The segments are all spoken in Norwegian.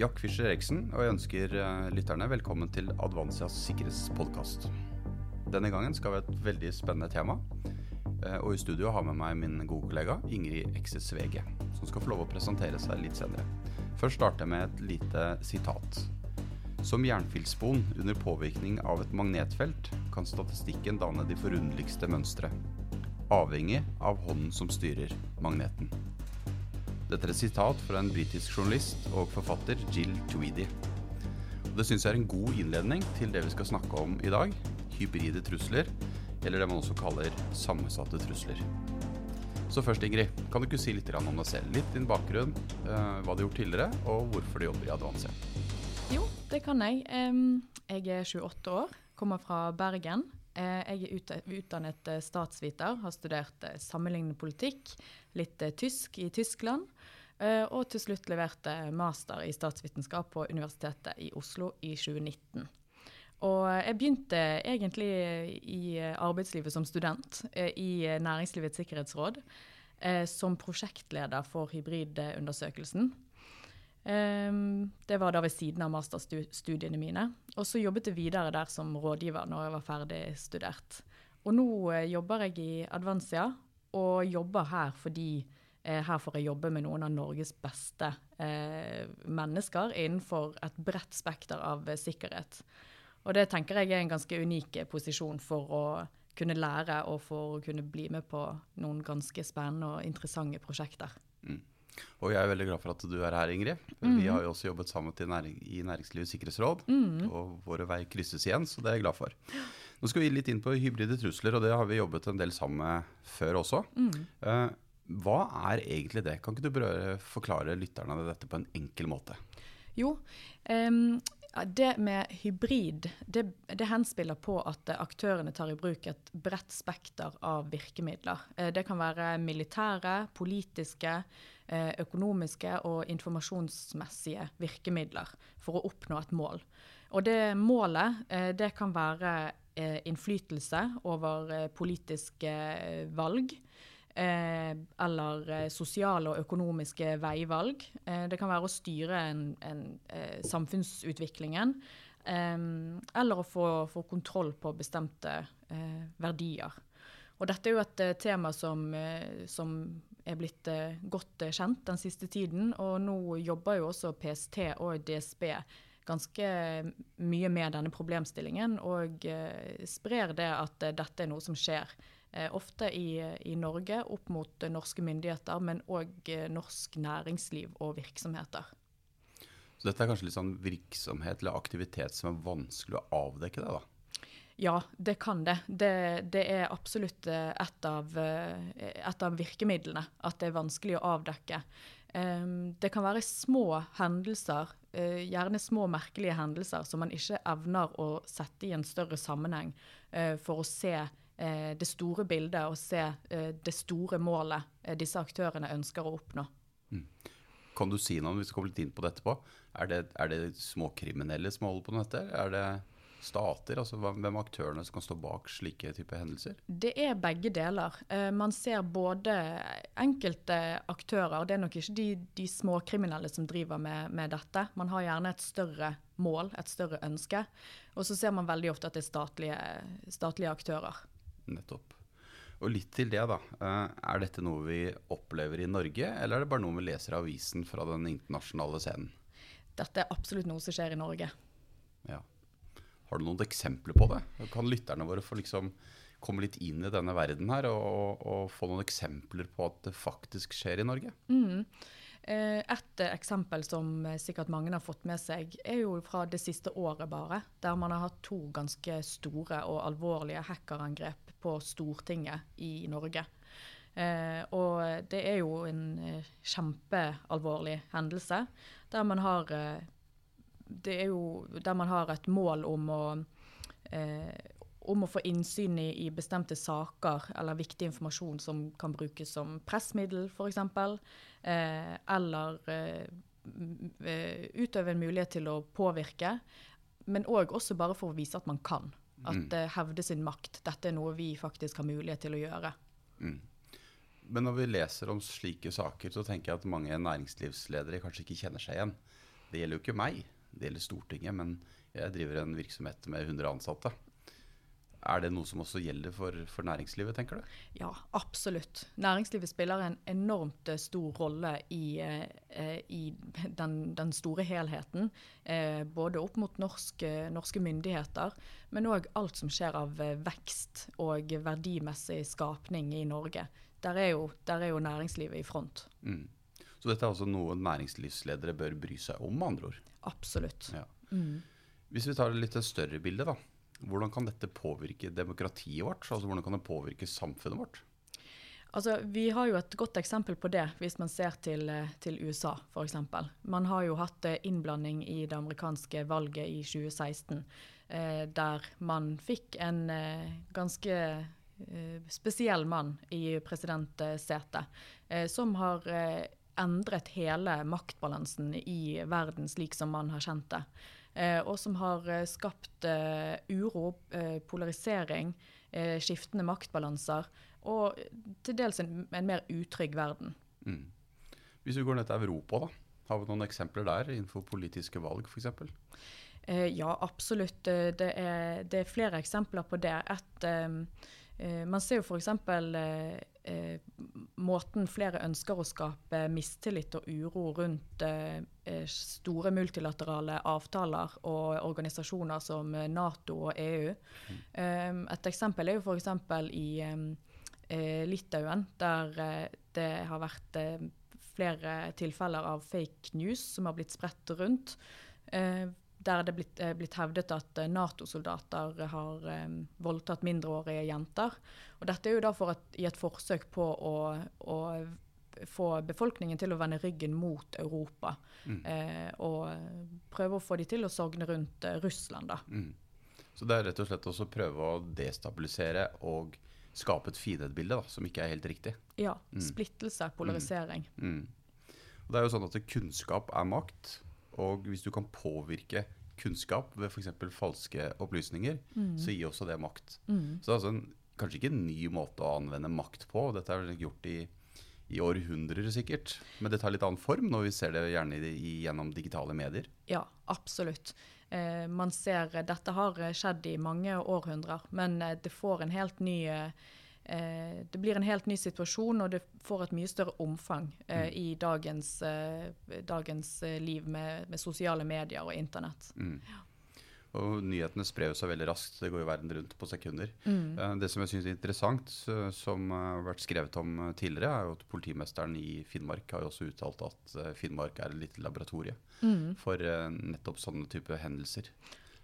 Jack Fischer Eriksen, og jeg ønsker eh, lytterne velkommen til Advansias sikkerhetspodkast. Denne gangen skal vi ha et veldig spennende tema. eh, Og i studio har med meg min gode kollega Ingrid Ekse Svege, som skal få lov å presentere seg litt senere. Først starter jeg med et lite sitat. Som jernfilspon under påvirkning av et magnetfelt kan statistikken danne de forunderligste mønstre, avhengig av hånden som styrer magneten. Dette er et sitat fra en britisk journalist og forfatter Jill Tweedy. Og det syns jeg er en god innledning til det vi skal snakke om i dag, hybride trusler, eller det man også kaller sammensatte trusler. Så først, Ingrid, kan du ikke si litt om deg selv? Litt din bakgrunn, eh, hva du har gjort tidligere, og hvorfor du jobber i Advansia. Jo, det kan jeg. Jeg er 28 år, kommer fra Bergen. Eh, jeg er utdannet eh, statsviter, har studert sammenlignende politikk, litt tysk i Tyskland, og til slutt leverte master i statsvitenskap på Universitetet i Oslo i 2019. Og eh, jeg begynte egentlig i eh, arbeidslivet som student eh, i eh, Næringslivets sikkerhetsråd, eh, som prosjektleder for hybridundersøkelsen. Det var da ved siden av masterstudiene mine. Og så jobbet jeg videre der som rådgiver når jeg var ferdig studert. Og nå eh, jobber jeg i Advansia, og jobber her fordi eh, her får jeg jobbe med noen av Norges beste eh, mennesker innenfor et bredt spekter av eh, sikkerhet. Og det tenker jeg er en ganske unik eh, posisjon for å kunne lære og for å kunne bli med på noen ganske spennende og interessante prosjekter. Og jeg er veldig glad for at du er her, Ingrid. Vi har jo også jobbet sammen til næring, i Næringslivets sikkerhetsråd, og våre veier krysses igjen, så det er jeg glad for. Nå skal vi litt inn på hybride trusler, og det har vi jobbet en del sammen med før også. Eh, hva er egentlig det? Kan ikke du prøve å forklare lytterne dette på en enkel måte? Jo, um, det med hybrid, det, det henspiller på at aktørene tar i bruk et bredt spekter av virkemidler. Eh, Det kan være militære, politiske, eh, økonomiske og informasjonsmessige virkemidler for å oppnå et mål. Og det målet, eh, det kan være innflytelse over politiske valg eh, eller eh, sosiale og økonomiske veivalg. Eh, det kan være å styre en, en, eh, samfunnsutviklingen. eh, eller å få, få kontroll på bestemte eh, verdier. Og dette er jo et tema som, som er blitt godt kjent den siste tiden. Og nå jobber jo også PST og DSB ganske mye med denne problemstillingen, og sprer det at dette er noe som skjer ofte i, i Norge opp mot eh, norske myndigheter, men òg eh, norsk næringsliv og virksomheter. Så dette er kanskje litt sånn virksomhet eller aktivitet som er vanskelig å avdekke det, da? Ja, det kan det. Det, det er absolutt eh, et av, eh, et av virkemidlene. At det er vanskelig å avdekke. Det kan være små hendelser, eh, gjerne små merkelige hendelser, som man ikke evner å sette i en større sammenheng eh, for å se eh, det store bildet og se eh, det store målet eh, disse aktørene ønsker å oppnå. Kan du si noe om vi du kommer litt inn på det etterpå? Er det, er det småkriminelle som holder på med dette? Er det stater? Altså hvem er aktørene som kan stå bak slike typer hendelser? Det er begge deler. Eh, man ser både enkelte aktører, det er nok ikke de, de småkriminelle som driver med, med dette. Man har gjerne et større mål, et større ønske. Og så ser man veldig ofte at det er statlige, statlige aktører. Nettopp. Og litt til det, da. Eh, Er dette noe vi opplever i Norge, eller er det bare noe vi leser i avisen fra den internasjonale scenen? Dette er absolutt noe som skjer i Norge. Ja. Har du noen eksempler på det? Kan lytterne våre få liksom komme litt inn i denne verden her, og, og, og få noen eksempler på at det faktisk skjer i Norge? Eh, Et eh, eksempel som eh, sikkert mange har fått med seg, er jo fra det siste året bare. Der man har hatt to ganske store og alvorlige hackerangrep på Stortinget i Norge. Eh, og det er jo en kjempealvorlig hendelse, der man har jo der man har et mål om å om å få innsyn i, i bestemte saker eller viktig informasjon som kan brukes som pressmiddel, f.eks. Eh, eller eh, eh, utøve en mulighet til å påvirke. Men òg også bare for å vise at man kan. At eh, hevde sin makt. Dette er noe vi faktisk har mulighet til å gjøre. Men når vi leser om slike saker, så tenker jeg at mange næringslivsledere kanskje ikke kjenner seg igjen. det gjelder jo ikke meg, det gjelder Stortinget, men jeg driver en virksomhet med 100 ansatte. Er det noe som også gjelder for, for, næringslivet, tenker du? Ja, absolutt. Næringslivet spiller en enormt eh, stor rolle i, eh, i den, den, store helheten. Eh, både opp mot norske, norske myndigheter, men òg alt som skjer av eh, vekst og verdimessig skapning i Norge. Der er jo, der er jo næringslivet i front. Mm. Så dette er altså noe næringslivsledere bør bry seg om, med andre ord? Absolutt. Ja. Mm. Hvis vi tar det litt større bilde, da. Hvordan kan dette påvirke demokratiet vårt? Altså Hvordan kan det påvirke samfunnet vårt? Altså, vi har jo et godt eksempel på det hvis man ser til, til USA f.eks. Man har jo hatt eh, innblanding i det amerikanske valget i 2016, eh, der man fikk en eh, ganske eh, spesiell mann i presidentsetet, eh, som har eh, endret hele maktbalansen i verden slik som man har kjent det. Eh, og som har eh, skapt eh, uro, polarisering, skiftende maktbalanser og til dels en, en mer utrygg verden. Mm. Hvis vi går ned til Europa, da. Har vi noen eksempler der innenfor politiske valg f.eks.? Ja, absolutt. Det er, det er, flere eksempler på det. Et, man ser jo f.eks. Eh, eh, måten flere ønsker å skape mistillit og uro rundt eh, eh store multilaterale avtaler og organisasjoner som Nato og EU. Um, et eksempel er jo f.eks. i eh, Litauen, der det har vært flere tilfeller av fake news som har blitt spredt rundt. Der det er blitt, blitt, hevdet at Nato-soldater har um, voldtatt mindreårige jenter. Og dette er jo da et, i et forsøk på å, å, få befolkningen til å vende ryggen mot Europa. Mm. Eh, og prøve å få de til å sogne rundt eh, Russland, da. Mm. Så det er rett og slett også prøve å destabilisere og skape et fiendebilde som ikke er helt riktig. Ja. Mm. Splittelse, polarisering. Mm. mm. Og det er jo sånn at kunnskap er makt. Og hvis du kan påvirke kunnskap ved f.eks. falske opplysninger, mm. så gir også det makt. Mm. Så det er altså en kanskje ikke en ny måte å anvende makt på. Dette er gjort i, i århundrer sikkert. Men det tar litt annen form når vi ser det gjerne i, gjennom digitale medier. Ja, absolutt. Eh, man ser Dette har skjedd i mange århundrer, men eh, det får en helt ny eh, det blir en helt ny situasjon, og det får et mye større omfang eh, mm. i dagens, eh, dagens liv med, med, sosiale medier og internett. Mm. Ja. Og nyhetene sprer seg veldig raskt. Det går jo verden rundt på sekunder. Mm. Eh, det som jeg syns er interessant, som har vært skrevet om eh, tidligere, er jo at politimesteren i Finnmark har jo også uttalt at eh, Finnmark er et lite laboratorie mm. for nettopp sånne type hendelser.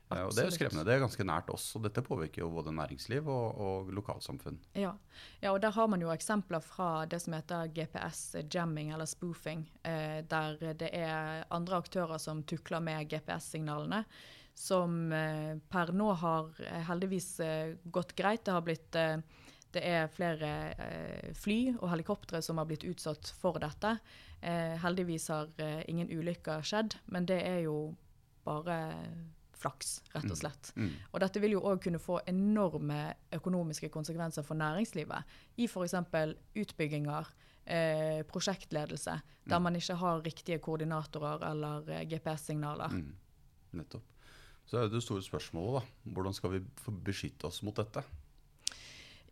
Absolutt. Og Det er jo skremmende. Det er ganske nært oss, og dette påvirker jo både næringsliv og, og lokalsamfunn. Ja. ja. og der har man jo eksempler fra det som heter GPS-jamming eller spoofing, eh, der det er andre aktører som tukler med GPS-signalene som eh, per nå har eh, heldigvis eh, gått greit. Det har blitt det er flere eh, fly og helikoptre som har blitt utsatt for dette. Eh, heldigvis har eh, ingen ulykker skjedd, men det er jo bare flaks, rett og mm. slett. Mm. Mm. Og dette vil jo òg kunne få enorme økonomiske konsekvenser for næringslivet. I f.eks. utbygginger, prosjektledelse, der mm. man ikke har riktige koordinatorer eller GPS-signaler. Mm. Nettopp. Så er det store spørsmålet, da. Hvordan skal vi få beskytte oss mot dette?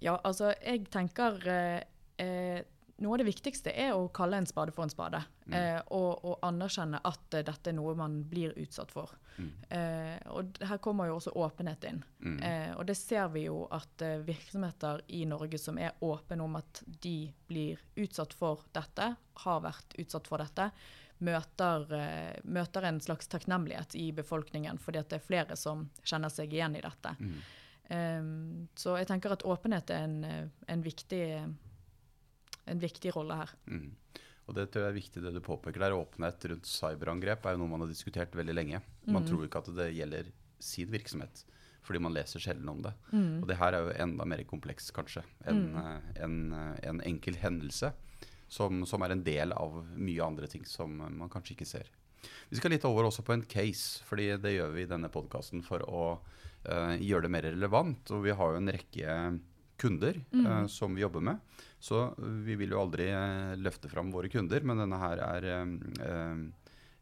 Ja, altså jeg tenker eh, eh, Noe av det viktigste er å kalle en spade for en spade. Mm. Eh, og, og, anerkjenne at uh, dette er noe man blir utsatt for. Mm. Eh, og her kommer jo også åpenhet inn. Mm. Eh, og det ser vi jo at virksomheter i Norge som er åpne om at de blir utsatt for dette, har vært utsatt for dette, møter, eh, møter, en slags takknemlighet i befolkningen, fordi at det er flere som kjenner seg igjen i dette. Mm. Um, så jeg tenker at åpenhet er en, en, viktig, en viktig, rolle her. Mm. Og det tror jeg er viktig det du påpeker der. Åpenhet rundt cyberangrep er jo noe man har diskutert veldig lenge. Man mm. tror ikke at det gjelder sin virksomhet, fordi man leser sjelden om det. Mm. Og det her er jo enda mer komplekst kanskje enn mm. eh, en, eh, en enkel hendelse som, som, er en del av mye andre ting som man kanskje ikke ser. Vi skal litt over også på en case, fordi det gjør vi i denne podkasten for å uh, gjøre det mer relevant. Og vi har jo en rekke kunder mm. uh, som vi jobber med. Så vi vil jo aldri uh, løfte fram våre kunder, men denne her er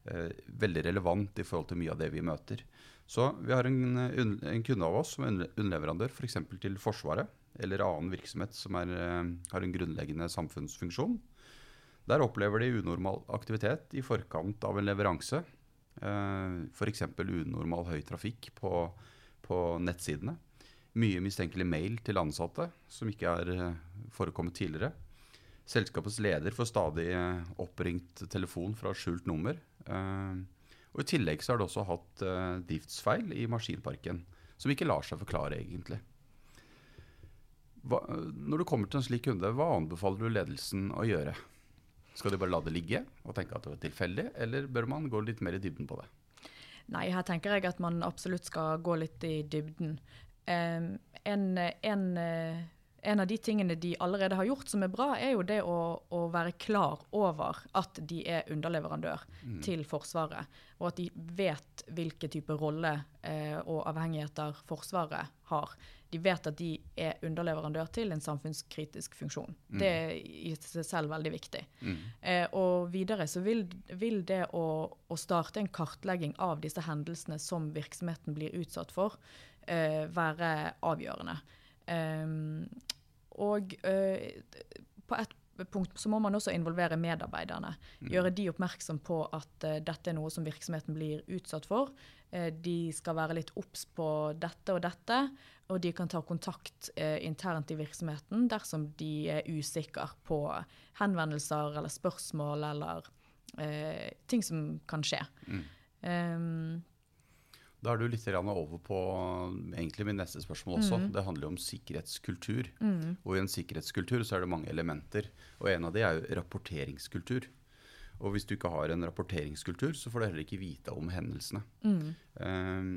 eh, veldig relevant i forhold til mye av det vi møter. Så vi har en, en kunde av oss som er underleverandør f.eks. For til Forsvaret eller annen virksomhet som er, eh, har en grunnleggende samfunnsfunksjon. Der opplever de unormal aktivitet i forkant av en leveranse. Eh, F.eks. unormal høy trafikk på, på nettsidene. Mye mistenkelig mail til ansatte som ikke har eh, forekommet tidligere. Selskapets leder får stadig eh, oppringt telefon fra skjult nummer. Eh, og I tillegg så har det også hatt driftsfeil i maskinparken, som ikke lar seg forklare egentlig. Hva, når du kommer til en slik kunde, hva anbefaler du ledelsen å gjøre? Skal de bare la det ligge og tenke at det var tilfeldig, eller bør man gå litt mer i dybden på det? Nei, her tenker jeg at man absolutt skal gå litt i dybden en, en, en, av de tingene de allerede har gjort som er bra, er jo det å, å være klar over at de er underleverandør mm. til Forsvaret. Og at de vet hvilke type rolle eh, og avhengigheter Forsvaret har. De vet at de er underleverandør til en samfunnskritisk funksjon. Mm. Det er i seg selv veldig viktig. Mm. Eh, og videre så vil, vil det å, å, starte en kartlegging av disse hendelsene som virksomheten blir utsatt for, eh, være avgjørende. Eh, og på et punkt så må man også involvere medarbeiderne. Mm. Gjøre de oppmerksom på at uh, dette er noe som virksomheten blir utsatt for. de skal være litt obs på dette og dette, og de kan ta kontakt internt i virksomheten dersom de er usikre på henvendelser eller spørsmål eller ting som kan skje. Mm. Um, da er du litt over på egentlig min neste spørsmål også. Mm. Det handler jo om sikkerhetskultur. Mm. Og i en sikkerhetskultur så er det mange elementer. Og en av de er jo rapporteringskultur. Og hvis du ikke har en rapporteringskultur, så får du heller ikke vite om hendelsene. Mm. Um,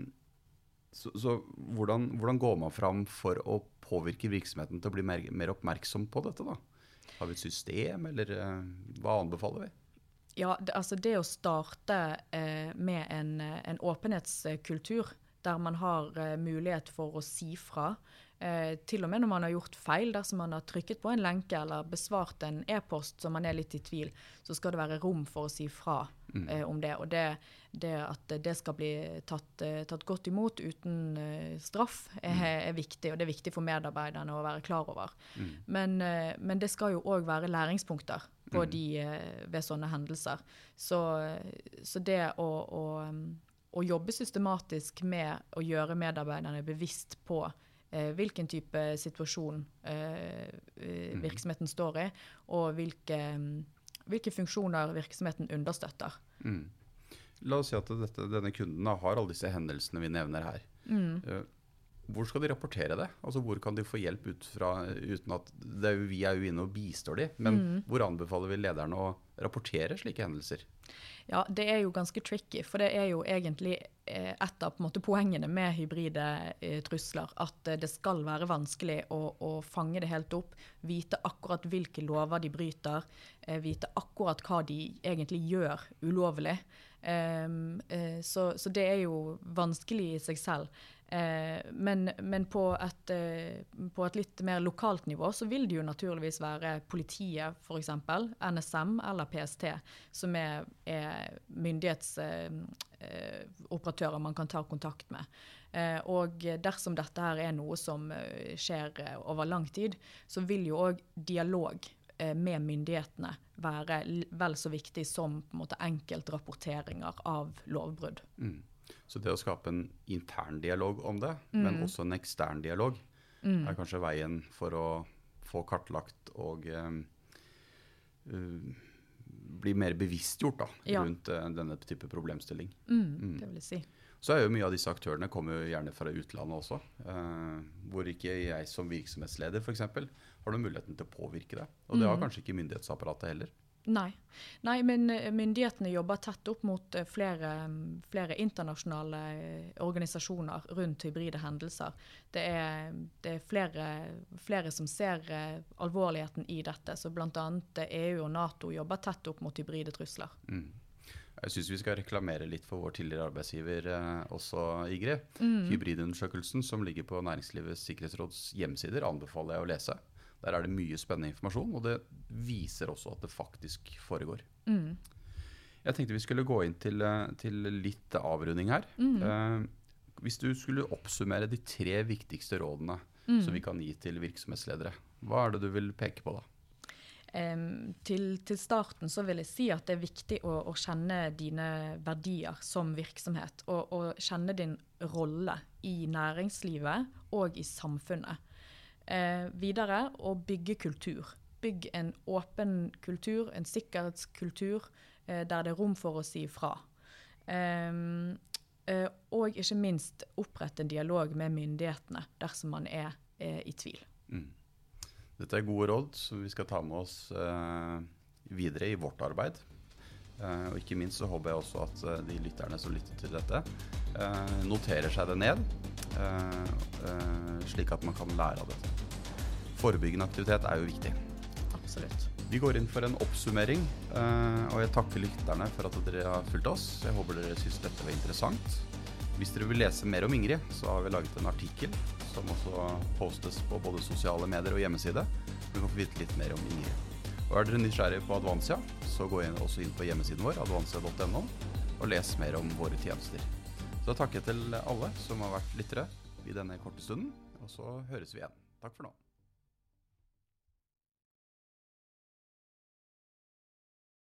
så, så hvordan, hvordan, går man fram for å påvirke virksomheten til å bli mer, mer oppmerksom på dette? da? Har vi et system, eller uh, hva anbefaler vi? Ja, det, altså det å starte eh, med en, en, åpenhetskultur der man har eh, mulighet for å si fra. Eh, til og med når man har gjort feil, dersom man har trykket på en lenke eller besvart en e-post som man er litt i tvil, så skal det være rom for å si fra mm. Eh, om det. Og det, det, at det skal bli tatt, eh, tatt godt imot uten eh, straff, er, mm. er, viktig. Og det er viktig for medarbeiderne å være klar over. Mm. Men, men, det skal jo òg være læringspunkter på mm. de eh, ved sånne hendelser. Så, så det å, å, å, jobbe systematisk med å gjøre medarbeiderne bevisst på eh, hvilken type situasjon eh, mm. virksomheten står i, og hvilke, hvilke funksjoner virksomheten understøtter. Mm. La oss si at dette, denne kunden har alle disse hendelsene vi nevner her. Mm. Eh, hvor skal de rapportere det? Altså Hvor kan de få hjelp ut fra uten at er jo, Vi er jo inne og bistår de, men mm. hvor anbefaler vi lederne å rapportere slike hendelser? Ja, Det er jo ganske tricky, for det er jo egentlig eh, et av måte, poengene med hybride eh, trusler. At eh, det skal være vanskelig å, å, fange det helt opp. Vite akkurat hvilke lover de bryter. Vite akkurat hva de egentlig gjør ulovlig. Um, så, så, det er jo vanskelig i seg selv. Men, men på, et, på, et, litt mer lokalt nivå så vil det jo naturligvis være politiet, f.eks., NSM eller PST, som er, er myndighetsoperatører eh, man kan ta kontakt med. Eh, og dersom dette her er noe som eh, skjer eh, over lang tid, så vil jo òg dialog med myndighetene være vel så viktig som på en måte enkeltrapporteringer av lovbrudd. Mm. Så det å skape en intern dialog om det, mm. men også en ekstern dialog, mm. er kanskje veien for å få kartlagt og uh, bli mer bevisstgjort da, ja. rundt uh, denne type problemstilling. Mm, mm, det vil jeg si. Så er jo mye av disse aktørene kommer jo gjerne fra utlandet også. Uh, hvor ikke jeg som virksomhetsleder f.eks. har noen muligheten til å påvirke det. Og det har mm. kanskje ikke myndighetsapparatet heller. Nei. Nei. men eh, myndighetene jobber tett opp mot eh, flere, flere internasjonale eh, organisasjoner rundt hybride hendelser. Det er, det er flere, flere, som ser alvorligheten i dette. Så bl.a. EU og Nato jobber tett opp mot hybride trusler. Mm. Jeg syns vi skal reklamere litt for vår tidligere arbeidsgiver eh, også, Igrid. Mm. Hybridundersøkelsen som ligger på Næringslivets sikkerhetsråds hjemmesider, anbefaler jeg å lese. Der er det mye spennende informasjon, og det viser også at det faktisk foregår. Mm. Jeg tenkte vi skulle gå inn til, eh, til litt avrunding her. Mm. Eh, hvis du skulle oppsummere de tre viktigste rådene Mm. som vi kan gi til virksomhetsledere, hva er det du vil peke på da? Um, til, til starten så vil jeg si at det er viktig å, å kjenne dine verdier som virksomhet. Og, og kjenne din rolle i næringslivet og i samfunnet. Eh, videre og bygge kultur. Bygg en åpen kultur, en sikkerhetskultur, eh, der det er rom for å si fra. Eh, og ikke minst opprette en dialog med myndighetene dersom man er er i tvil. Mm. Dette er gode råd som vi skal ta med oss eh, videre i vårt arbeid. Eh, og ikke minst så håper jeg også at eh, de lytterne som lytter til dette, eh, noterer seg det ned, slik at man kan lære av dette. Forebyggende aktivitet er jo viktig. Absolutt. Vi går inn for en oppsummering, og jeg takker lytterne for at dere har fulgt oss. Jeg håper dere syns dette var interessant. Hvis dere vil lese mer om Ingrid, så har vi laget en artikkel som også postes på både sosiale medier og hjemmeside. Du kan få vite litt mer om Ingrid. Og Er dere nysgjerrig på Advansia, så gå inn, også inn på hjemmesiden vår, advansia.no, og les mer om våre tjenester. Så takk til alle som har vært lyttere i denne korte stunden, og så høres vi igjen. Takk for nå.